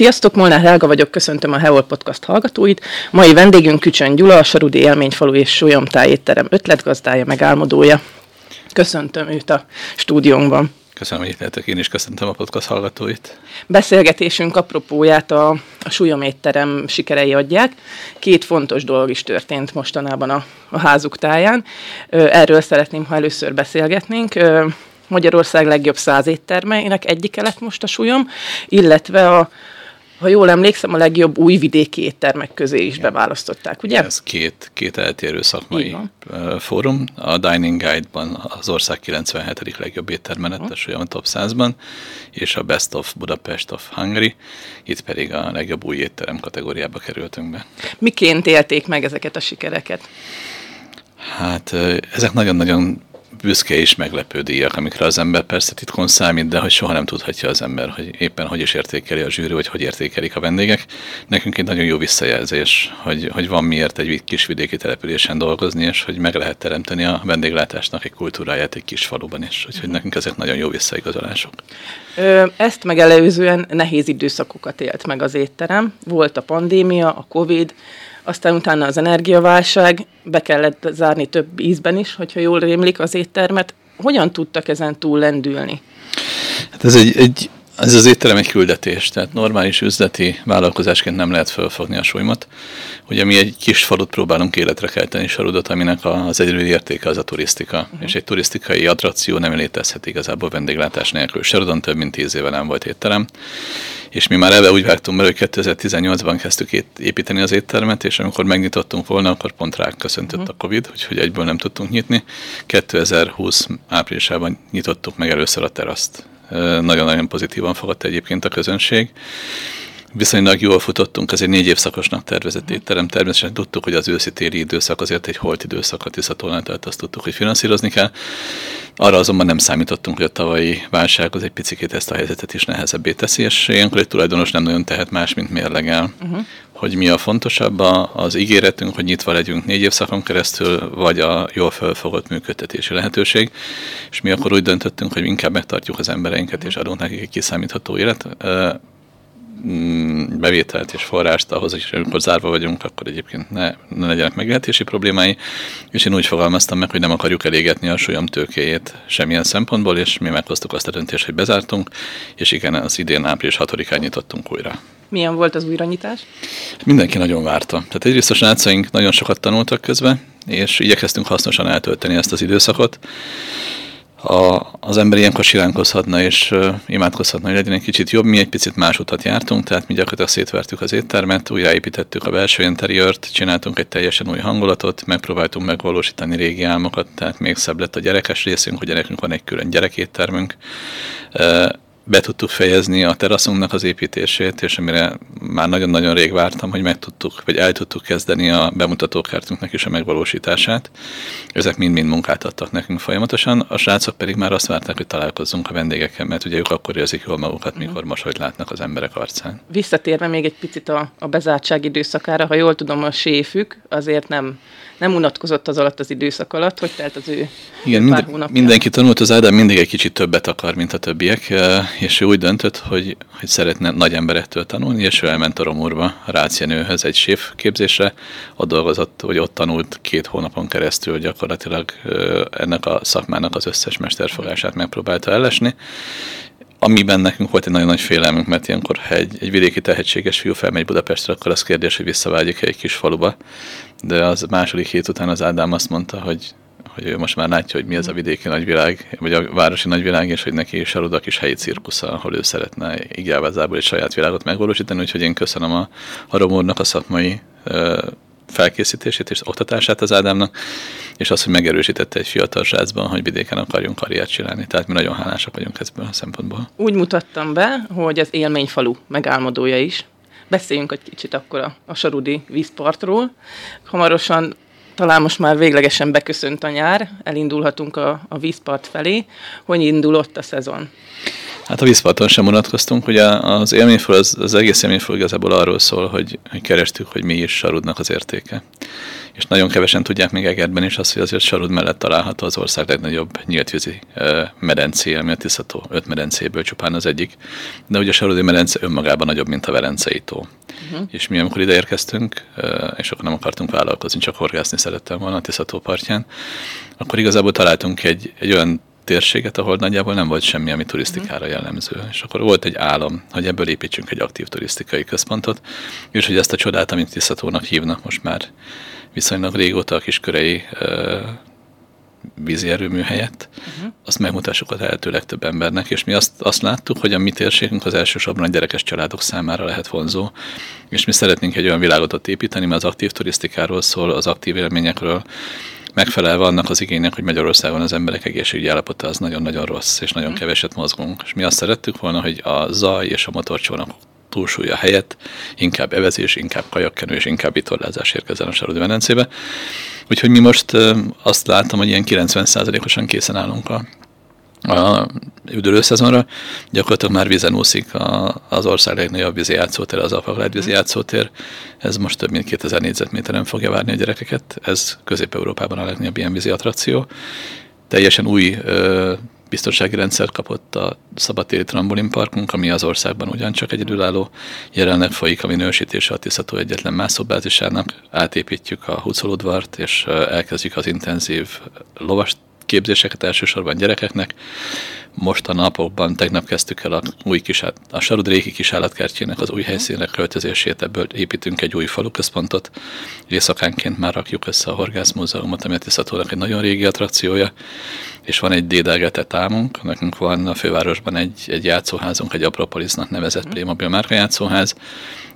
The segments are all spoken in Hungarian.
Sziasztok, Molnár Helga vagyok, köszöntöm a Heol Podcast hallgatóit. Mai vendégünk Kücsön Gyula, a Sarudi Élményfalu és Sólyom étterem ötletgazdája, megálmodója. Köszöntöm őt a stúdiónkban. Köszönöm, hogy itt lehetek. Én is köszöntöm a podcast hallgatóit. Beszélgetésünk apropóját a, a Súlyom étterem sikerei adják. Két fontos dolog is történt mostanában a, a házuk táján. Erről szeretném, ha először beszélgetnénk. Magyarország legjobb száz éttermeinek egyike lett most a súlyom, illetve a ha jól emlékszem, a legjobb újvidéki éttermek közé is Igen. beválasztották, ugye? Ez két, két eltérő szakmai fórum. A Dining Guide-ban az ország 97. legjobb étterme lett a Top 100-ban, és a Best of Budapest of Hungary, itt pedig a legjobb új étterem kategóriába kerültünk be. Miként élték meg ezeket a sikereket? Hát ezek nagyon-nagyon büszke és meglepő díjak, amikre az ember persze titkon számít, de hogy soha nem tudhatja az ember, hogy éppen hogy is értékeli a zsűri, vagy hogy értékelik a vendégek. Nekünk egy nagyon jó visszajelzés, hogy, hogy van miért egy kis vidéki településen dolgozni, és hogy meg lehet teremteni a vendéglátásnak egy kultúráját egy kis faluban is. Úgyhogy mhm. nekünk ezek nagyon jó visszaigazolások. Ezt megelőzően nehéz időszakokat élt meg az étterem. Volt a pandémia, a Covid, aztán utána az energiaválság, be kellett zárni több ízben is, hogyha jól rémlik az éttermet. Hogyan tudtak ezen túl lendülni? Hát ez egy, egy ez az étterem egy küldetés, tehát normális üzleti vállalkozásként nem lehet fölfogni a súlymat. Ugye mi egy kis falut próbálunk életre kelteni Sarudot, aminek az egyedüli értéke az a turisztika. Uh-huh. És egy turisztikai attrakció nem létezhet igazából vendéglátás nélkül. Sarudon több mint tíz éve nem volt étterem. És mi már ebbe úgy vágtunk mert hogy 2018-ban kezdtük építeni az éttermet, és amikor megnyitottunk volna, akkor pont rá köszöntött uh-huh. a Covid, úgyhogy egyből nem tudtunk nyitni. 2020 áprilisában nyitottuk meg először a teraszt nagyon-nagyon pozitívan fogadta egyébként a közönség. Viszonylag jól futottunk, ez egy négy évszakosnak tervezett étterem. Természetesen tudtuk, hogy az őszi-téli időszak azért egy holt időszak a Tiszatolnál, tehát azt tudtuk, hogy finanszírozni kell. Arra azonban nem számítottunk, hogy a tavalyi válság az egy picit ezt a helyzetet is nehezebbé teszi, és ilyenkor egy tulajdonos nem nagyon tehet más, mint mérlegel. Uh-huh. Hogy mi a fontosabb, az ígéretünk, hogy nyitva legyünk négy évszakon keresztül, vagy a jól felfogott működtetési lehetőség. És mi akkor úgy döntöttünk, hogy inkább megtartjuk az embereinket, és adunk nekik egy kiszámítható élet bevételt és forrást ahhoz, hogy amikor zárva vagyunk, akkor egyébként ne, ne legyenek megélhetési problémái, és én úgy fogalmaztam meg, hogy nem akarjuk elégetni a súlyom tőkéjét semmilyen szempontból, és mi meghoztuk azt a döntést, hogy bezártunk, és igen, az idén április 6-án nyitottunk újra. Milyen volt az újranyitás? Mindenki nagyon várta. Tehát egyrészt a srácaink nagyon sokat tanultak közben, és igyekeztünk hasznosan eltölteni ezt az időszakot a, az ember ilyenkor siránkozhatna és uh, imádkozhatna, hogy legyen egy kicsit jobb. Mi egy picit más utat jártunk, tehát mi gyakorlatilag szétvertük az éttermet, újraépítettük a belső interiört, csináltunk egy teljesen új hangulatot, megpróbáltunk megvalósítani régi álmokat, tehát még szebb lett a gyerekes részünk, hogy nekünk van egy külön gyerekéttermünk. Uh, be tudtuk fejezni a teraszunknak az építését, és amire már nagyon-nagyon rég vártam, hogy meg tudtuk, vagy el tudtuk kezdeni a bemutatókártunknak is a megvalósítását. Ezek mind-mind munkát adtak nekünk folyamatosan, a srácok pedig már azt várták, hogy találkozzunk a vendégekkel, mert ugye ők akkor érzik jól magukat, mhm. mikor most hogy látnak az emberek arcán. Visszatérve még egy picit a, a bezártság időszakára, ha jól tudom, a séfük azért nem nem unatkozott az alatt az időszak alatt, hogy telt az ő Igen, mind, mindenki tanult, az Ádám mindig egy kicsit többet akar, mint a többiek, és ő úgy döntött, hogy, hogy szeretne nagy emberektől tanulni, és ő elment a Romurba, a Rácienőhöz egy séf képzésre, ott dolgozott, hogy ott tanult két hónapon keresztül gyakorlatilag ennek a szakmának az összes mesterfogását megpróbálta ellesni, amiben nekünk volt egy nagyon nagy félelmünk, mert ilyenkor, ha egy, egy vidéki tehetséges fiú felmegy Budapestre, akkor az kérdés, hogy visszavágyik egy kis faluba. De az második hét után az Ádám azt mondta, hogy hogy ő most már látja, hogy mi az a vidéki nagyvilág, vagy a városi nagyvilág, és hogy neki is a kis helyi cirkusza, ahol ő szeretne igazából egy saját világot megvalósítani, úgyhogy én köszönöm a, a Romornak a szakmai felkészítését és oktatását az Ádámnak, és azt, hogy megerősítette egy fiatal srácban, hogy vidéken akarjunk karriert csinálni. Tehát mi nagyon hálásak vagyunk ebből a szempontból. Úgy mutattam be, hogy az élményfalu megálmodója is. Beszéljünk egy kicsit akkor a, a Sarudi vízpartról. Hamarosan talán most már véglegesen beköszönt a nyár, elindulhatunk a, a vízpart felé. Hogy indulott a szezon? Hát a vízparton sem unatkoztunk, ugye az élményfal, az, az egész élményfal igazából arról szól, hogy, hogy kerestük, hogy mi is sarudnak az értéke. És nagyon kevesen tudják még Egerben is azt, hogy azért Sarud mellett található az ország legnagyobb nyíltvízi medencé, ami a Tiszató öt medencéből csupán az egyik, de ugye a Sarudi medence önmagában nagyobb, mint a Velencei tó. Uh-huh. És mi, amikor ide érkeztünk, és akkor nem akartunk vállalkozni, csak horgászni szerettem volna a Tiszató partján, akkor igazából találtunk egy, egy olyan térséget, ahol nagyjából nem volt semmi, ami turisztikára mhm. jellemző. És akkor volt egy álom, hogy ebből építsünk egy aktív turisztikai központot, és hogy ezt a csodát, amit Tiszatónak hívnak most már viszonylag régóta a kiskörei vízi erőmű helyett, uh-huh. azt megmutassuk a lehető legtöbb embernek, és mi azt, azt láttuk, hogy a mi térségünk az elsősorban a gyerekes családok számára lehet vonzó, és mi szeretnénk egy olyan világot ott építeni, mert az aktív turisztikáról szól, az aktív élményekről, megfelelve annak az igénynek, hogy Magyarországon az emberek egészségügyi állapota az nagyon-nagyon rossz, és nagyon mhm. keveset mozgunk. És mi azt szerettük volna, hogy a zaj és a motorcsónak túlsúlya helyett inkább evezés, inkább kajakkenő és inkább vitorlázás érkezzen a Sarodi Medencébe. Úgyhogy mi most azt látom, hogy ilyen 90%-osan készen állunk a a üdülőszezonra. Gyakorlatilag már vízen úszik a, az ország legnagyobb vízi játszótér, az Apaglád vízi játszótér. Ez most több mint 2000 négyzetméteren fogja várni a gyerekeket. Ez Közép-Európában a legnagyobb ilyen vízi attrakció. Teljesen új ö, biztonsági rendszert kapott a szabadtéri trambolinparkunk, ami az országban ugyancsak egyedülálló. Jelenleg folyik a minősítése a Tiszató egyetlen mászóbázisának. Átépítjük a Hucoludvart, és elkezdjük az intenzív lovas képzéseket elsősorban gyerekeknek. Most a napokban, tegnap kezdtük el a új kis, a Sarudréki kisállatkertjének az új helyszínre költözését, ebből építünk egy új faluközpontot. Éjszakánként már rakjuk össze a Horgász Múzeumot, ami a Tiszatónak egy nagyon régi attrakciója, és van egy dédelgetett álmunk, nekünk van a fővárosban egy, egy játszóházunk, egy Apropolisnak nevezett mhm. Playmobil márka játszóház,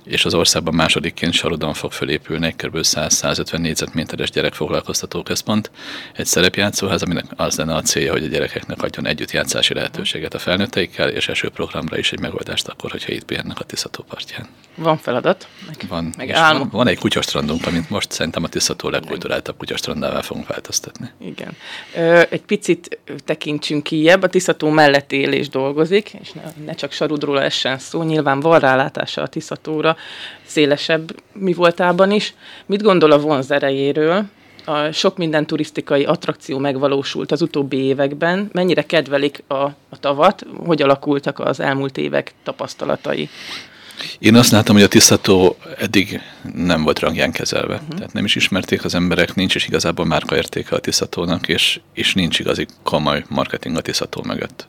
és az országban másodikként Sarudon fog fölépülni egy kb. 100-150 négyzetméteres gyerekfoglalkoztató központ, egy szerepjátszóház, aminek az lenne a célja, hogy a gyerekeknek adjon együtt játszási lehetőséget a felnőtteikkel, és programra is egy megoldást akkor, hogyha itt pihennek a Tiszató partján. Van feladat. Meg, van. Meg van, van egy kutyastrandunk, amit most szerintem a Tiszató legkulturáltabb kutyastrandával fogunk változtatni. Igen. Ö, egy picit tekintsünk kijebb, a Tiszató mellett él és dolgozik, és ne, ne csak Sarudról essen szó, nyilván van rálátása a Tiszatóra, szélesebb mi voltában is. Mit gondol a vonz erejéről? A sok minden turisztikai attrakció megvalósult az utóbbi években. Mennyire kedvelik a, a tavat? Hogy alakultak az elmúlt évek tapasztalatai? Én azt látom, hogy a tisztató eddig nem volt rangján kezelve. Uh-huh. Tehát nem is ismerték az emberek, nincs is igazából márkaértéke a tisztatónak, és, és nincs igazi komoly marketing a tisztató mögött.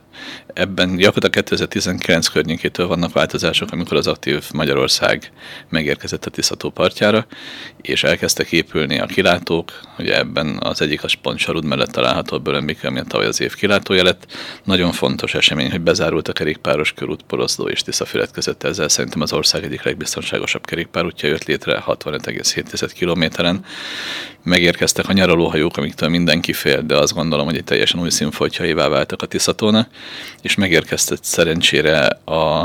Ebben gyakorlatilag 2019 környékétől vannak változások, amikor az aktív Magyarország megérkezett a Tiszató partjára, és elkezdtek épülni a kilátók. Ugye ebben az egyik a pont Sarud mellett található a Bölömbik, ami a tavaly az év kilátója lett. Nagyon fontos esemény, hogy bezárult a kerékpáros körút Poroszló és Tiszafület között. Ezzel szerintem az ország egyik legbiztonságosabb kerékpárútja jött létre 65,7 kilométeren. Megérkeztek a nyaralóhajók, amiktől mindenki fél, de azt gondolom, hogy egy teljesen új színfoltjaivá váltak a Tiszatónak és megérkezett szerencsére a,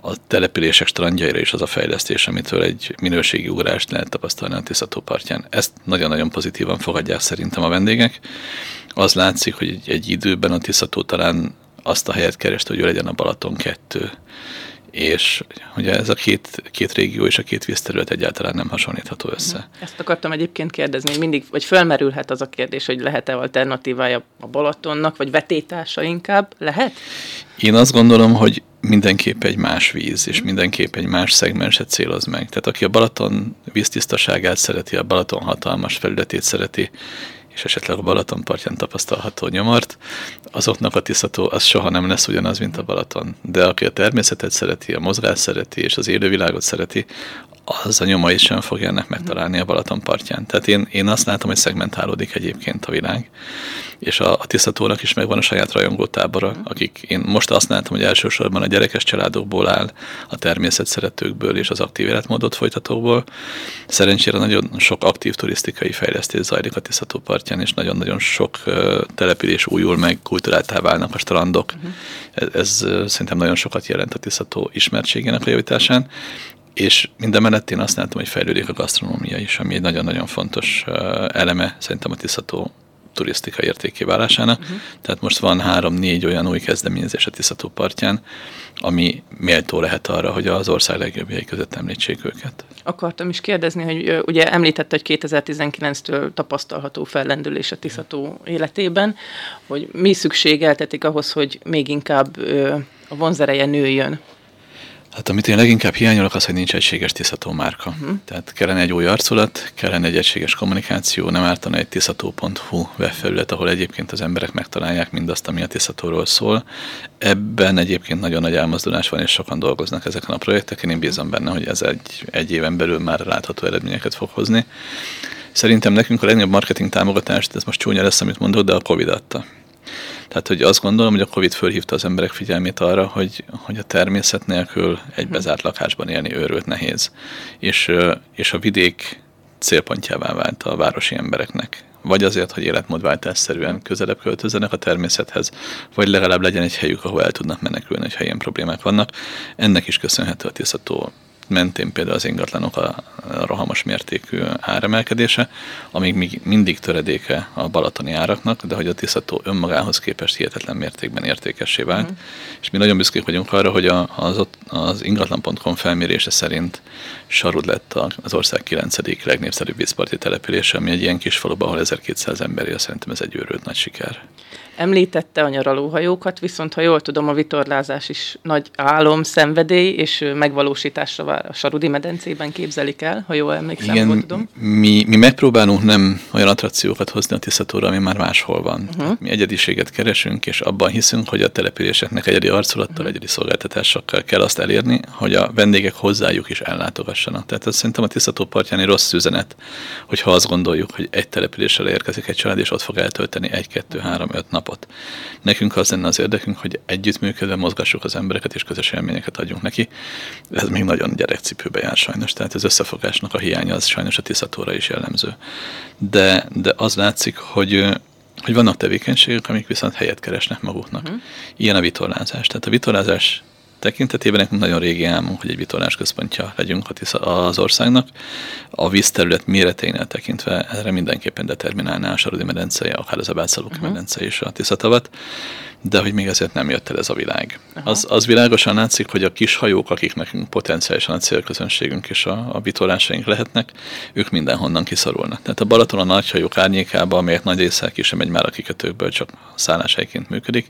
a települések strandjaira is az a fejlesztés, amitől egy minőségi ugrást lehet tapasztalni a Tiszató partján. Ezt nagyon-nagyon pozitívan fogadják szerintem a vendégek. Az látszik, hogy egy időben a Tiszató talán azt a helyet kereste, hogy ő legyen a Balaton 2 és ugye ez a két, két régió és a két vízterület egyáltalán nem hasonlítható össze. Mhm. Ezt akartam egyébként kérdezni, mindig, vagy felmerülhet az a kérdés, hogy lehet-e alternatívája a Balatonnak, vagy vetétása inkább, lehet? Én azt gondolom, hogy mindenképp egy más víz, és mindenképp egy más szegmenset céloz meg. Tehát aki a Balaton víztisztaságát szereti, a Balaton hatalmas felületét szereti, és esetleg a Balaton partján tapasztalható nyomort, azoknak a tisztató az soha nem lesz ugyanaz, mint a Balaton. De aki a természetet szereti, a mozgás szereti, és az élővilágot szereti, az a nyomait sem fogja ennek megtalálni a Balaton partján. Tehát én, én azt látom, hogy szegmentálódik egyébként a világ, és a, a tisztatónak is megvan a saját rajongó tábora, akik én most azt látom, hogy elsősorban a gyerekes családokból áll, a természet szeretőkből és az aktív életmódot folytatókból. Szerencsére nagyon sok aktív turisztikai fejlesztés zajlik a tisztató partján, és nagyon-nagyon sok település újul meg, kulturáltá válnak a strandok. Uh-huh. Ez, ez szerintem nagyon sokat jelent a tisztató ismertségének a javításán, és mindemellett én azt látom, hogy fejlődik a gasztronómia is, ami egy nagyon-nagyon fontos eleme szerintem a tisztató turisztika értéké válásának. Uh-huh. Tehát most van három-négy olyan új kezdeményezés a Tiszató partján, ami méltó lehet arra, hogy az ország legjobbjai között említsék őket. Akartam is kérdezni, hogy ugye említette, hogy 2019-től tapasztalható fellendülés a Tiszató életében, hogy mi szükségeltetik ahhoz, hogy még inkább a vonzereje nőjön Hát amit én leginkább hiányolok, az, hogy nincs egységes tisztató márka. Uh-huh. Tehát kellene egy új arculat, kellene egy egységes kommunikáció, nem ártana egy tisztató.hu webfelület, ahol egyébként az emberek megtalálják mindazt, ami a tisztatóról szól. Ebben egyébként nagyon nagy elmozdulás van, és sokan dolgoznak ezeken a projekteken. Én bízom benne, hogy ez egy, egy éven belül már látható eredményeket fog hozni. Szerintem nekünk a legnagyobb marketing támogatást, ez most csúnya lesz, amit mondok, de a Covid adta. Tehát, hogy azt gondolom, hogy a Covid fölhívta az emberek figyelmét arra, hogy, hogy a természet nélkül egy bezárt lakásban élni őrült nehéz. És, és a vidék célpontjává vált a városi embereknek. Vagy azért, hogy életmódváltásszerűen közelebb költözzenek a természethez, vagy legalább legyen egy helyük, ahol el tudnak menekülni, hogy ilyen problémák vannak. Ennek is köszönhető a tisztató mentén például az ingatlanok a, rohamos mértékű áremelkedése, amíg még mindig töredéke a balatoni áraknak, de hogy a Tiszató önmagához képest hihetetlen mértékben értékessé vált. Mm. És mi nagyon büszkék vagyunk arra, hogy az, ott, az ingatlan.com felmérése szerint Sarud lett az ország 9. legnépszerűbb vízparti települése, ami egy ilyen kis faluban, ahol 1200 ember él, szerintem ez egy őrült nagy siker. Említette a nyaralóhajókat, viszont ha jól tudom, a vitorlázás is nagy álom, szenvedély, és megvalósításra vár a Sarudi medencében képzelik el, ha jól emlékszem, Igen, jól tudom. Mi, mi megpróbálunk nem olyan attrakciókat hozni a Tiszatóra, ami már máshol van. Uh-huh. Mi egyediséget keresünk, és abban hiszünk, hogy a településeknek egyedi arculattal, uh-huh. egyedi szolgáltatásokkal kell azt elérni, hogy a vendégek hozzájuk is ellátogassanak. Tehát ez szerintem a Tiszató partján egy rossz üzenet, hogyha azt gondoljuk, hogy egy településre érkezik egy család, és ott fog eltölteni egy, kettő, három, öt nap napot. Nekünk az lenne az érdekünk, hogy együttműködve mozgassuk az embereket, és közös élményeket adjunk neki. Ez még nagyon gyerekcipőbe jár sajnos, tehát az összefogásnak a hiánya az sajnos a tiszatóra is jellemző. De, de az látszik, hogy hogy vannak tevékenységek, amik viszont helyet keresnek maguknak. Uh-huh. Ilyen a vitorlázás. Tehát a vitorlázás tekintetében nekünk nagyon régi álmunk, hogy egy vitorlás központja legyünk az országnak. A vízterület méreteinél tekintve erre mindenképpen determinálná a Sarodi medenceje, akár az Abászalóki uh-huh. medence és a Tiszatavat de hogy még ezért nem jött el ez a világ. Az, az világosan látszik, hogy a kis hajók, akik nekünk potenciálisan a célközönségünk és a, a vitorlásaink lehetnek, ők mindenhonnan kiszorulnak. Tehát a Balaton a nagy hajók árnyékában, amelyek nagy része ki sem megy már a kikötőkből, csak szálláshelyként működik,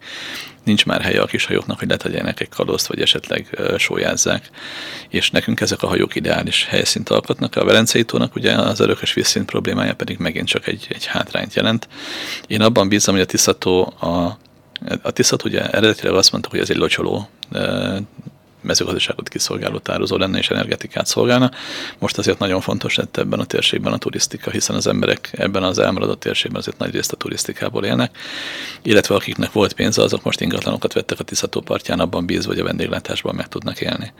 nincs már helye a kis hajóknak, hogy letegyenek egy kalózt, vagy esetleg uh, sójázzák. És nekünk ezek a hajók ideális helyszínt alkotnak. A Velencei tónak ugye az örökös vízszint problémája pedig megint csak egy, egy hátrányt jelent. Én abban bízom, hogy a Tiszató a a Tiszat ugye eredetileg azt mondta, hogy ez egy locsoló mezőgazdaságot kiszolgáló tározó lenne és energetikát szolgálna. Most azért nagyon fontos lett ebben a térségben a turisztika, hiszen az emberek ebben az elmaradott térségben azért nagy részt a turisztikából élnek, illetve akiknek volt pénze, azok most ingatlanokat vettek a Tiszató partján, abban bízva, hogy a vendéglátásban meg tudnak élni.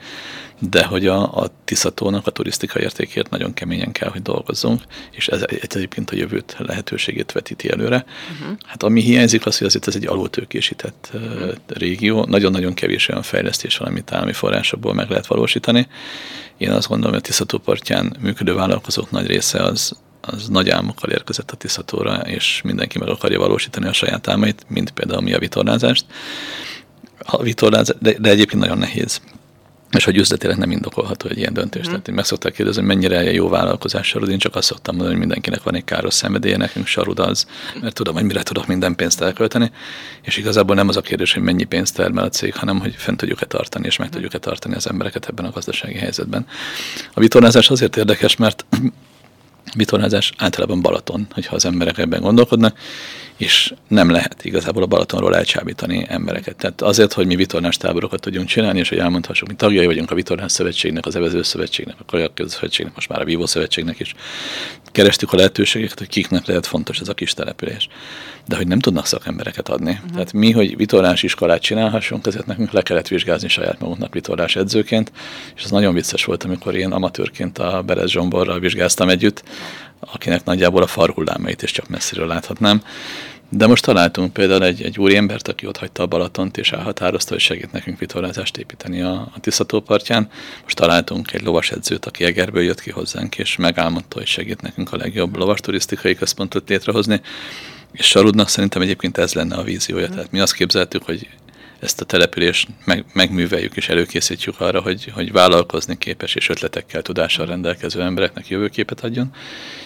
De hogy a, a Tiszatónak a turisztika értékért nagyon keményen kell, hogy dolgozzunk, és ez, ez egyébként a jövőt lehetőségét vetíti előre. Uh-huh. Hát ami hiányzik az, hogy azért ez egy alultőkésített uh-huh. régió, nagyon-nagyon kevés olyan fejlesztés van, amit állami forrásokból meg lehet valósítani. Én azt gondolom, hogy a Tiszató partján működő vállalkozók nagy része az, az nagy álmokkal érkezett a Tiszatóra, és mindenki meg akarja valósítani a saját álmait, mint például mi a vitorlázást. A vitorlázás, de, de egyébként nagyon nehéz és hogy üzletileg nem indokolható egy ilyen döntés. Mm. Tehát én meg szokták kérdezni, hogy mennyire jó vállalkozás sarud. Én csak azt szoktam mondani, hogy mindenkinek van egy káros szenvedélye, nekünk sarud az, mert tudom, hogy mire tudok minden pénzt elkölteni. És igazából nem az a kérdés, hogy mennyi pénzt termel a cég, hanem hogy fent tudjuk-e tartani, és meg tudjuk-e tartani az embereket ebben a gazdasági helyzetben. A vitorlázás azért érdekes, mert vitorlázás általában Balaton, hogyha az emberek ebben gondolkodnak, és nem lehet igazából a Balatonról elcsábítani embereket. Tehát azért, hogy mi vitorlás táborokat tudjunk csinálni, és hogy elmondhassuk, mi tagjai vagyunk a Vitorlás Szövetségnek, az Evező Szövetségnek, a Kajak Szövetségnek, most már a Vívó Szövetségnek is. Kerestük a lehetőségeket, hogy kiknek lehet fontos ez a kis település. De hogy nem tudnak szakembereket adni. Uh-huh. Tehát mi, hogy vitorlás iskolát csinálhassunk, ezért nekünk le kellett vizsgázni saját magunknak vitorlás edzőként, és az nagyon vicces volt, amikor én amatőrként a Berez Zsomborral vizsgáztam együtt, akinek nagyjából a farhullámait is csak messziről láthatnám. De most találtunk például egy, egy úriembert, aki ott hagyta a Balatont, és elhatározta, hogy segít nekünk vitorlázást építeni a, a Tiszató partján. Most találtunk egy lovasedzőt, aki Egerből jött ki hozzánk, és megálmodta, hogy segít nekünk a legjobb lovas turisztikai központot létrehozni. És Sarudnak szerintem egyébként ez lenne a víziója. Tehát mi azt képzeltük, hogy ezt a települést meg, megműveljük és előkészítjük arra, hogy, hogy vállalkozni képes és ötletekkel, tudással rendelkező embereknek jövőképet adjon,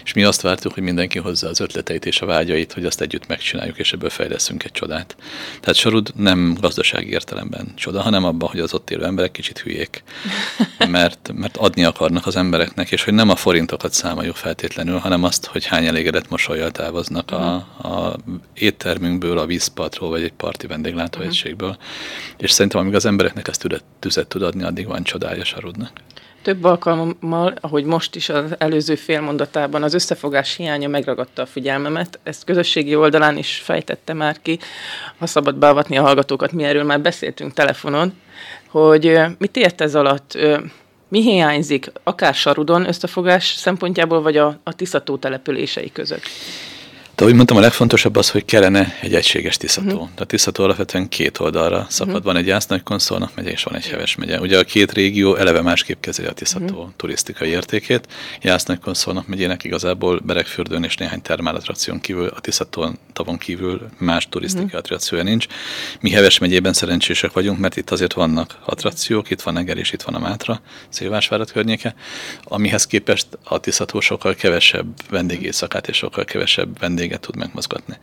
és mi azt vártuk, hogy mindenki hozza az ötleteit és a vágyait, hogy azt együtt megcsináljuk, és ebből fejleszünk egy csodát. Tehát Sarud nem gazdasági értelemben csoda, hanem abban, hogy az ott élő emberek kicsit hülyék, mert, mert adni akarnak az embereknek, és hogy nem a forintokat számoljuk feltétlenül, hanem azt, hogy hány elégedett mosolyjal távoznak a, a éttermünkből, a vízpartról, vagy egy parti vendéglátóegységből. És szerintem, amíg az embereknek ezt tüzet, tüzet tud adni, addig van csodája Sarudnak. Több alkalommal, ahogy most is az előző félmondatában, az összefogás hiánya megragadta a figyelmemet. Ezt közösségi oldalán is fejtette már ki, ha szabad beavatni a hallgatókat, mi erről már beszéltünk telefonon, hogy mit ért ez alatt, mi hiányzik, akár Sarudon összefogás szempontjából, vagy a, a Tiszató települései között? De ahogy mondtam, a legfontosabb az, hogy kellene egy egységes tisztató. Uh-huh. Tehát tisztató alapvetően két oldalra szakad. Uh-huh. Van egy Jász Konszolnak megye, és van egy Heves megye. Ugye a két régió eleve másképp kezeli a tisztató uh-huh. turisztikai értékét. Jász Konszolnak megyének igazából Berekfürdőn és néhány termálatrakción kívül, a tisztatón tavon kívül más turisztikai uh-huh. attrakciója nincs. Mi Heves megyében szerencsések vagyunk, mert itt azért vannak attrakciók, itt van Eger és itt van a Mátra, Szilvásvárat környéke, amihez képest a tisztató sokkal kevesebb vendégészakát és sokkal kevesebb vendég vendéget tud megmozgatni.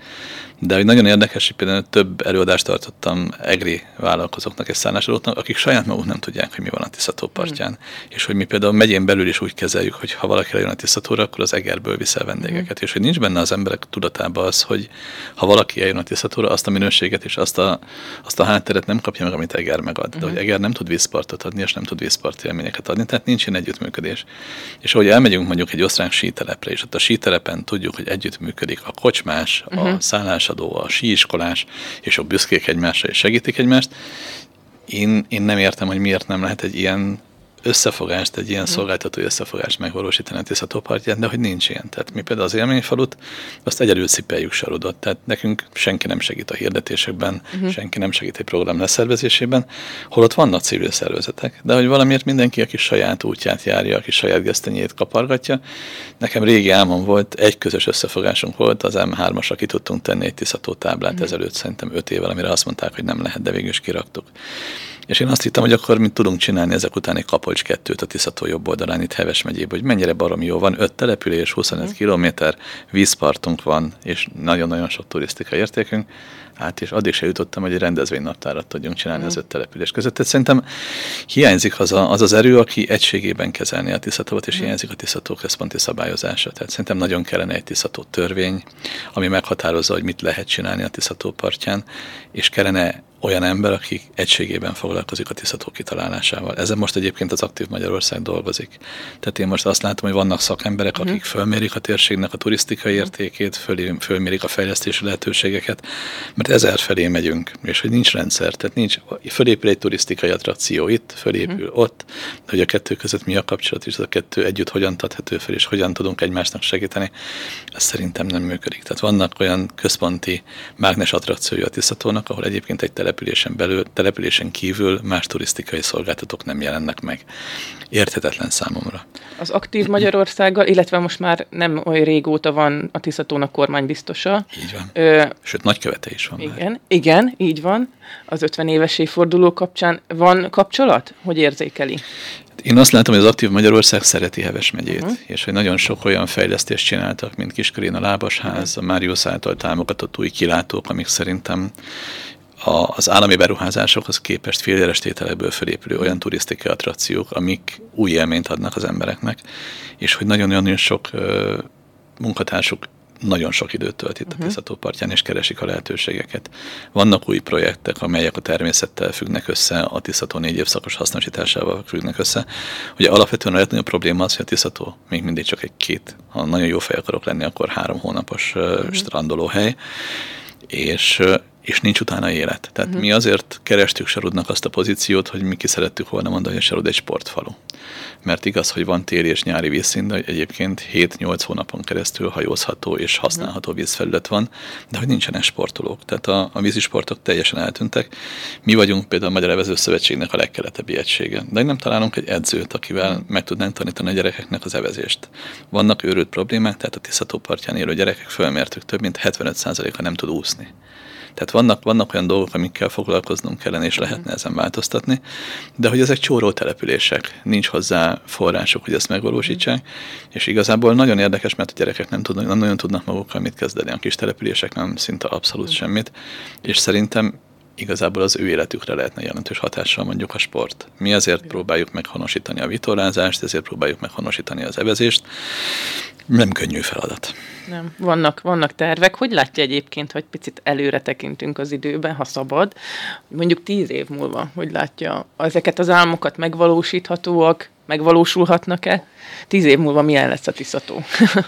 De hogy nagyon érdekes, hogy például több előadást tartottam egri vállalkozóknak és szállásadóknak, akik saját maguk nem tudják, hogy mi van a Tiszató partján. Mm. És hogy mi például megyén belül is úgy kezeljük, hogy ha valaki lejön a Tiszatóra, akkor az Egerből viszel vendégeket. Mm. És hogy nincs benne az emberek tudatában az, hogy ha valaki eljön a Tiszatóra, azt a minőséget és azt a, azt a hátteret nem kapja meg, amit Eger megad. De hogy Eger nem tud vízpartot adni, és nem tud vízparti élményeket adni, tehát nincs ilyen együttműködés. És ahogy elmegyünk mondjuk egy osztrák sítelepre, és ott a sítelepen tudjuk, hogy együttműködik a kocsmás, uh-huh. a mhm. szállásadó, a síiskolás, és a büszkék egymásra és segítik egymást. Én, én nem értem, hogy miért nem lehet egy ilyen összefogást, egy ilyen szolgáltató összefogást megvalósítani a Tiszató partján, de hogy nincs ilyen. Tehát mi például az élményfalut, azt egyedül szipeljük sarudot. Tehát nekünk senki nem segít a hirdetésekben, uh-huh. senki nem segít egy program leszervezésében, holott vannak civil szervezetek, de hogy valamiért mindenki, aki saját útját járja, aki saját gesztenyét kapargatja. Nekem régi álmom volt, egy közös összefogásunk volt, az M3-as, aki tudtunk tenni egy Tiszató táblát uh-huh. ezelőtt szerintem 5 évvel, amire azt mondták, hogy nem lehet, de végül is kiraktuk. És én azt hittem, hogy akkor mint tudunk csinálni ezek után egy Kapolcs kettőt a Tiszató jobb oldalán, itt Heves megyében, hogy mennyire baromi jó van, öt település, 25 mm. kilométer, vízpartunk van, és nagyon-nagyon sok turisztikai értékünk. Hát és addig se jutottam, hogy egy rendezvénynaptárat tudjunk csinálni mm. az öt település között. Tehát szerintem hiányzik az, a, az az erő, aki egységében kezelni a Tiszatót, és mm. hiányzik a Tiszató központi szabályozása. Tehát szerintem nagyon kellene egy Tiszató törvény, ami meghatározza, hogy mit lehet csinálni a Tiszató partján, és kellene olyan ember, aki egységében foglalkozik a tisztató kitalálásával. Ezen most egyébként az Aktív Magyarország dolgozik. Tehát én most azt látom, hogy vannak szakemberek, uh-huh. akik fölmérik a térségnek a turisztikai uh-huh. értékét, föl, fölmérik a fejlesztési lehetőségeket, mert ezer felé megyünk, és hogy nincs rendszer, tehát nincs, fölépül egy turisztikai attrakció itt, fölépül uh-huh. ott, de hogy a kettő között mi a kapcsolat, és a kettő együtt hogyan tadható fel, és hogyan tudunk egymásnak segíteni, ez szerintem nem működik. Tehát vannak olyan központi mágnes attrakciója a tisztatónak, ahol egyébként egy településen belül, településen kívül más turisztikai szolgáltatók nem jelennek meg. Érthetetlen számomra. Az aktív Magyarországgal, illetve most már nem olyan régóta van a Tiszatónak kormánybiztosa. Így van. Ö, Sőt, nagykövete is van. Igen, már. igen, így van. Az 50 éves évforduló kapcsán van kapcsolat? Hogy érzékeli? Én azt látom, hogy az Aktív Magyarország szereti Heves megyét, uh-huh. és hogy nagyon sok olyan fejlesztést csináltak, mint Kiskörén a Lábasház, uh-huh. a Máriusz által támogatott új kilátók, amik szerintem a, az állami beruházásokhoz képest féljeles tételekből felépülő olyan turisztikai attrakciók, amik új élményt adnak az embereknek, és hogy nagyon-nagyon sok ö, munkatársuk nagyon sok időt tölt itt uh-huh. a mhm. Tiszató partján, és keresik a lehetőségeket. Vannak új projektek, amelyek a természettel függnek össze, a Tiszató négy évszakos hasznosításával függnek össze. Ugye alapvetően a legnagyobb probléma az, hogy a Tiszató még mindig csak egy két, ha nagyon jó fej akarok lenni, akkor három hónapos uh-huh. strandolóhely, és és nincs utána élet. Tehát uh-huh. mi azért kerestük Sarudnak azt a pozíciót, hogy mi ki szerettük volna mondani, hogy Sarud egy sportfalu. Mert igaz, hogy van téli és nyári vízszín, de egyébként 7-8 hónapon keresztül hajózható és használható vízfelület van, de hogy nincsenek sportolók. Tehát a, a vízisportok teljesen eltűntek. Mi vagyunk például a Magyar Evező Szövetségnek a legkeletebbi egysége. De nem találunk egy edzőt, akivel meg tudnánk tanítani a gyerekeknek az evezést. Vannak őrült problémák, tehát a Tiszató partján élő gyerekek fölmértük, több mint 75%-a nem tud úszni. Tehát vannak, vannak olyan dolgok, amikkel foglalkoznunk kellene, és lehetne ezen változtatni, de hogy ezek csóró települések, nincs hozzá források, hogy ezt megvalósítsák, és igazából nagyon érdekes, mert a gyerekek nem, tudnak, nem nagyon tudnak magukkal mit kezdeni, a kis települések nem szinte abszolút semmit, és szerintem igazából az ő életükre lehetne jelentős hatással mondjuk a sport. Mi azért próbáljuk meghonosítani a vitorlázást, ezért próbáljuk meghonosítani az evezést. Nem könnyű feladat. Nem, vannak, vannak tervek. Hogy látja egyébként, hogy picit előre tekintünk az időben, ha szabad, mondjuk tíz év múlva, hogy látja ezeket az álmokat megvalósíthatóak, megvalósulhatnak-e? Tíz év múlva milyen lesz a tiszató?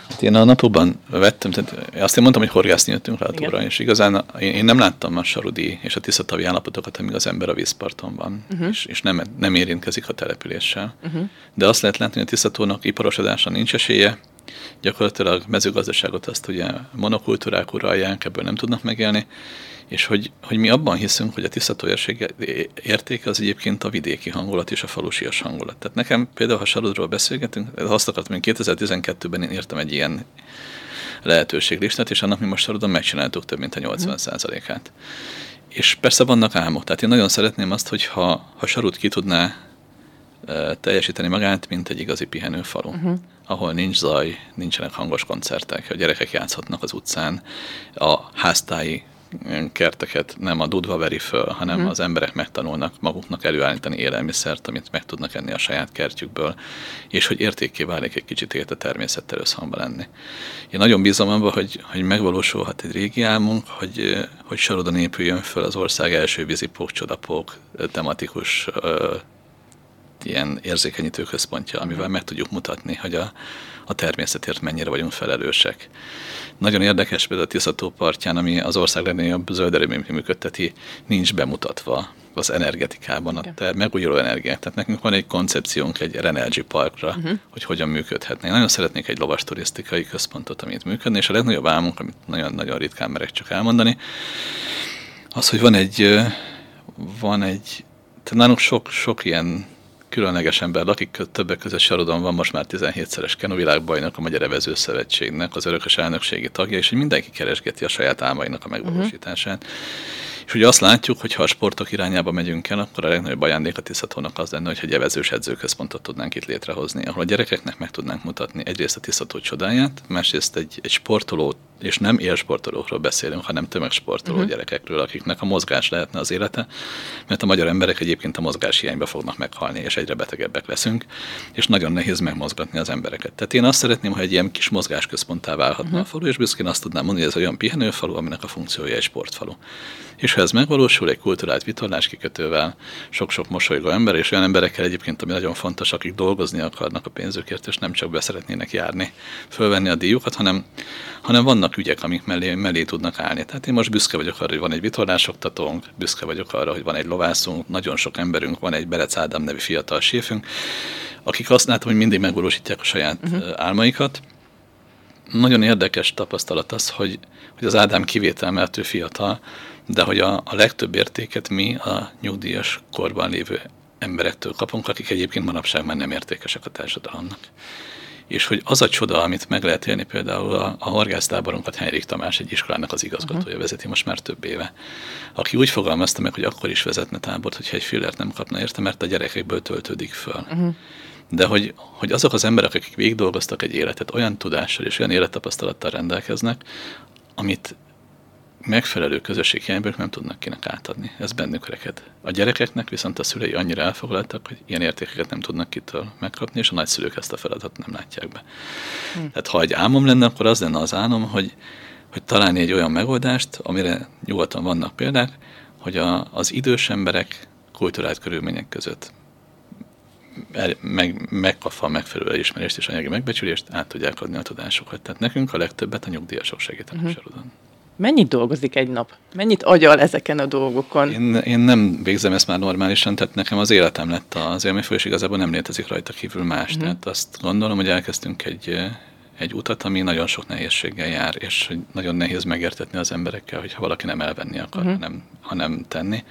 Hát én a napokban vettem, tehát azt én mondtam, hogy horgászni jöttünk rá túra, és igazán én nem láttam a sarudi és a tiszatavi állapotokat, amíg az ember a vízparton van, uh-huh. és, és nem, nem érintkezik a településsel. Uh-huh. De azt lehet látni, hogy a tiszatónak iparosodása nincs esélye, gyakorlatilag mezőgazdaságot azt ugye monokultúrák uralják, ebből nem tudnak megélni, és hogy, hogy mi abban hiszünk, hogy a tisztató értéke az egyébként a vidéki hangulat és a falusias hangulat. Tehát nekem például, ha Saludról beszélgetünk, azt akartam, hogy 2012-ben én írtam egy ilyen lehetőséglistát, és annak mi most Saludon megcsináltuk több mint a 80%-át. És persze vannak álmok, tehát én nagyon szeretném azt, hogy ha, ha Sarut ki tudná teljesíteni magát, mint egy igazi pihenőfalu, uh-huh. ahol nincs zaj, nincsenek hangos koncertek, a gyerekek játszhatnak az utcán, a háztáji kerteket nem a dudva veri föl, hanem uh-huh. az emberek megtanulnak maguknak előállítani élelmiszert, amit meg tudnak enni a saját kertjükből, és hogy értékké válik egy kicsit élt a természettel összhangba lenni. Én nagyon bízom abban, hogy, hogy megvalósulhat egy régi álmunk, hogy, hogy Sarodon épüljön föl az ország első vízipók, csodapók, tematikus ilyen érzékenyítő központja, amivel meg tudjuk mutatni, hogy a, a természetért mennyire vagyunk felelősek. Nagyon érdekes például a Tiszató partján, ami az ország legnagyobb zöld erőmű működteti, nincs bemutatva az energetikában, a ter- megújuló energiák. Tehát nekünk van egy koncepciónk egy Renergy Parkra, uh-huh. hogy hogyan működhetne. Én nagyon szeretnék egy lovas turisztikai központot, amit működni, és a legnagyobb álmunk, amit nagyon-nagyon ritkán merek csak elmondani, az, hogy van egy, van egy, tehát nálunk sok, sok ilyen különleges ember lakik, többek között Sarodon van most már 17-szeres kenuvilágbajnok a Magyar Evező Szövetségnek, az örökös elnökségi tagja, és hogy mindenki keresgeti a saját álmainak a megvalósítását. Uh-huh. És ugye azt látjuk, hogy ha a sportok irányába megyünk el, akkor a legnagyobb ajándék a Tiszatónak az lenne, hogy egy evezős edzőközpontot tudnánk itt létrehozni, ahol a gyerekeknek meg tudnánk mutatni egyrészt a Tiszató csodáját, másrészt egy, egy sportoló, és nem élsportolókról beszélünk, hanem tömegsportoló uh-huh. gyerekekről, akiknek a mozgás lehetne az élete, mert a magyar emberek egyébként a mozgás hiányba fognak meghalni, és egyre betegebbek leszünk, és nagyon nehéz megmozgatni az embereket. Tehát én azt szeretném, hogy egy ilyen kis mozgásközponttá válhatna uh-huh. a falu, és büszkén azt tudnám mondani, hogy ez olyan pihenőfalu, aminek a funkciója egy sportfalu. És ez megvalósul egy kulturált vitorlás kikötővel, sok-sok mosolygó ember, és olyan emberekkel egyébként, ami nagyon fontos, akik dolgozni akarnak a pénzükért, és nem csak beszeretnének járni, fölvenni a díjukat, hanem, hanem vannak ügyek, amik mellé, mellé tudnak állni. Tehát én most büszke vagyok arra, hogy van egy vitorlásoktatónk, büszke vagyok arra, hogy van egy lovászunk, nagyon sok emberünk, van egy Berec Ádám nevű fiatal séfünk, akik azt látom, hogy mindig megvalósítják a saját uh-huh. álmaikat. Nagyon érdekes tapasztalat az, hogy, hogy az Ádám kivétel, mert ő fiatal, de hogy a, a legtöbb értéket mi a nyugdíjas korban lévő emberektől kapunk, akik egyébként manapság már nem értékesek a társadalomnak. És hogy az a csoda, amit meg lehet élni, például a, a horgásztáborunkat Henrik Tamás egy iskolának az igazgatója uh-huh. vezeti most már több éve, aki úgy fogalmazta meg, hogy akkor is vezetne tábort, hogyha egy fillert nem kapna érte, mert a gyerekekből töltődik föl. Uh-huh. De hogy, hogy azok az emberek, akik végig dolgoztak egy életet, olyan tudással és olyan élettapasztalattal rendelkeznek, amit megfelelő közösséghiányből nem tudnak kinek átadni. Ez bennük reked. A gyerekeknek viszont a szülei annyira elfoglaltak, hogy ilyen értékeket nem tudnak kitől megkapni, és a nagyszülők ezt a feladatot nem látják be. Hm. Tehát ha egy álmom lenne, akkor az lenne az álmom, hogy, hogy találni egy olyan megoldást, amire nyugodtan vannak példák, hogy a, az idős emberek kulturált körülmények között meg, megkapva a megfelelő elismerést és anyagi megbecsülést, át tudják adni a tudásokat. Tehát nekünk a legtöbbet a nyugdíjasok segítenek uh-huh. Mennyit dolgozik egy nap? Mennyit agyal ezeken a dolgokon? Én, én nem végzem ezt már normálisan, tehát nekem az életem lett az élményfő, és igazából nem létezik rajta kívül más. Uh-huh. Tehát azt gondolom, hogy elkezdtünk egy, egy utat, ami nagyon sok nehézséggel jár, és nagyon nehéz megértetni az emberekkel, hogyha valaki nem elvenni akar, uh-huh. hanem, hanem tenni.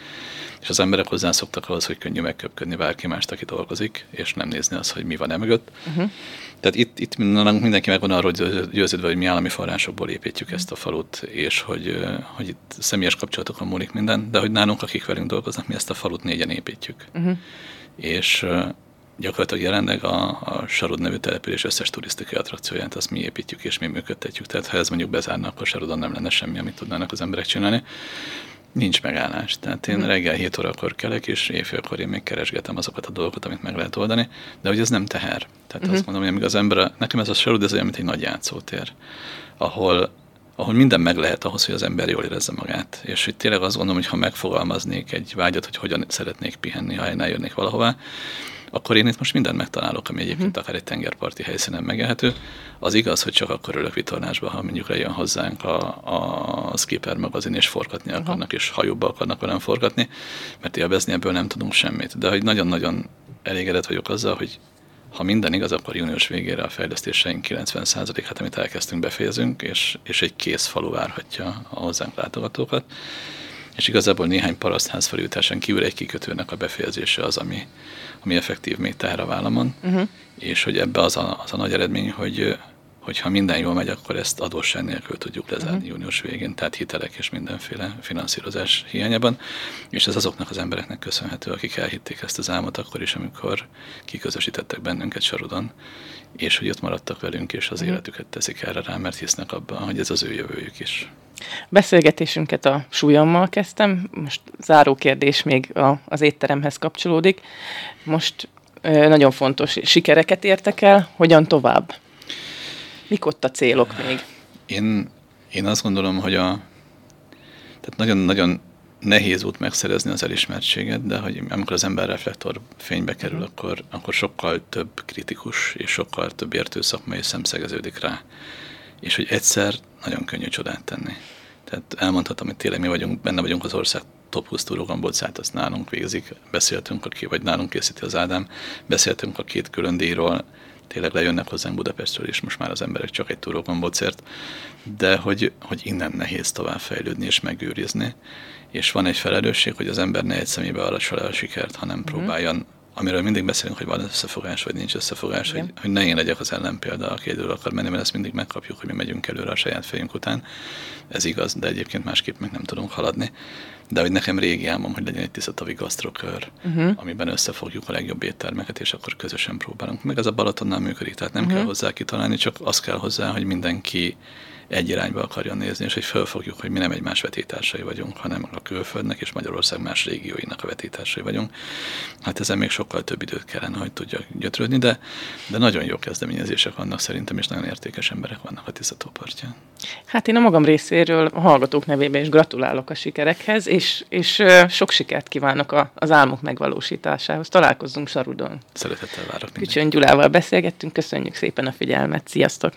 És az emberek hozzászoktak ahhoz, hogy könnyű megköpködni bárki mást, aki dolgozik, és nem nézni azt, hogy mi van emögött. Uh-huh. Tehát itt, itt mindenki megvan arról győződve, hogy mi állami forrásokból építjük ezt a falut, és hogy, hogy itt személyes kapcsolatokon múlik minden, de hogy nálunk, akik velünk dolgoznak, mi ezt a falut négyen építjük. Uh-huh. És gyakorlatilag jelenleg a, a Sarod nevű település összes turisztikai attrakcióját azt mi építjük és mi működtetjük. Tehát ha ez mondjuk bezárna, akkor Sarodon nem lenne semmi, amit tudnának az emberek csinálni. Nincs megállás. Tehát én mm. reggel 7 órakor kelek, és éjfélkor én még keresgetem azokat a dolgokat, amit meg lehet oldani, de hogy ez nem teher. Tehát mm-hmm. azt mondom, hogy amíg az ember, nekem ez a Sarod, ez olyan, mint egy nagy játszótér, ahol ahol minden meg lehet ahhoz, hogy az ember jól érezze magát. És hogy tényleg azt gondolom, hogy ha megfogalmaznék egy vágyat, hogy hogyan szeretnék pihenni, ha én eljönnék valahová, akkor én itt most mindent megtalálok, ami egyébként uh-huh. akár egy tengerparti helyszínen megélhető. Az igaz, hogy csak akkor ülök vitorlásba, ha mondjuk lejön hozzánk a, a Skipper magazin, és forgatni akarnak, és hajóba akarnak velem forgatni, mert élvezni ebből nem tudunk semmit. De hogy nagyon-nagyon elégedett vagyok azzal, hogy ha minden igaz, akkor június végére a fejlesztéseink 90%-át, amit elkezdtünk, befejezünk, és, és egy kész falu várhatja a hozzánk látogatókat. És igazából néhány parasztház felújításán kívül egy kikötőnek a befejezése az, ami, ami effektív még teher a vállamon, uh-huh. és hogy ebbe az a, az a nagy eredmény, hogy hogyha minden jól megy, akkor ezt adósság nélkül tudjuk lezárni uh-huh. június végén, tehát hitelek és mindenféle finanszírozás hiányában, és ez azoknak az embereknek köszönhető, akik elhitték ezt az álmot akkor is, amikor kiközösítettek bennünket Sarodon, és hogy ott maradtak velünk, és az uh-huh. életüket teszik erre rá, mert hisznek abban, hogy ez az ő jövőjük is. Beszélgetésünket a súlyommal kezdtem, most záró kérdés még a, az étteremhez kapcsolódik. Most nagyon fontos, sikereket értek el, hogyan tovább? Mik ott a célok még? Én, én azt gondolom, hogy a, tehát nagyon-nagyon nehéz út megszerezni az elismertséget, de hogy amikor az ember reflektor fénybe kerül, akkor, akkor sokkal több kritikus és sokkal több értő szakmai szemszegeződik rá. És hogy egyszer nagyon könnyű csodát tenni. Tehát elmondhatom, hogy tényleg mi vagyunk, benne vagyunk az ország top 20 túrógombócát, azt nálunk végzik, beszéltünk, aki, vagy nálunk készíti az Ádám, beszéltünk a két külön díjról, tényleg lejönnek hozzánk Budapestről is most már az emberek csak egy túrógombócért, de hogy, hogy innen nehéz tovább fejlődni és megőrizni, és van egy felelősség, hogy az ember ne egy szemébe arra a sikert, hanem mm-hmm. próbáljon amiről mindig beszélünk, hogy van összefogás, vagy nincs összefogás, hogy, hogy ne én legyek az ellenpélda, aki egyedül akar menni, mert ezt mindig megkapjuk, hogy mi megyünk előre a saját fejünk után. Ez igaz, de egyébként másképp meg nem tudunk haladni. De hogy nekem régi álmom, hogy legyen egy tisztatavi gasztrokör, uh-huh. amiben összefogjuk a legjobb éttermeket, és akkor közösen próbálunk. Meg ez a Balatonnál működik, tehát nem uh-huh. kell hozzá kitalálni, csak az kell hozzá, hogy mindenki egy irányba akarjon nézni, és hogy felfogjuk, hogy mi nem egymás vetétársai vagyunk, hanem a külföldnek és Magyarország más régióinak a vetétársai vagyunk. Hát ezen még sokkal több időt kellene, hogy tudjak gyötrődni, de, de nagyon jó kezdeményezések vannak szerintem, és nagyon értékes emberek vannak a Tiszatópartján. Hát én a magam részéről a hallgatók nevében is gratulálok a sikerekhez, és, és sok sikert kívánok a, az álmok megvalósításához. Találkozzunk Sarudon. Szeretettel várok. Kücsön Gyulával beszélgettünk, köszönjük szépen a figyelmet, sziasztok!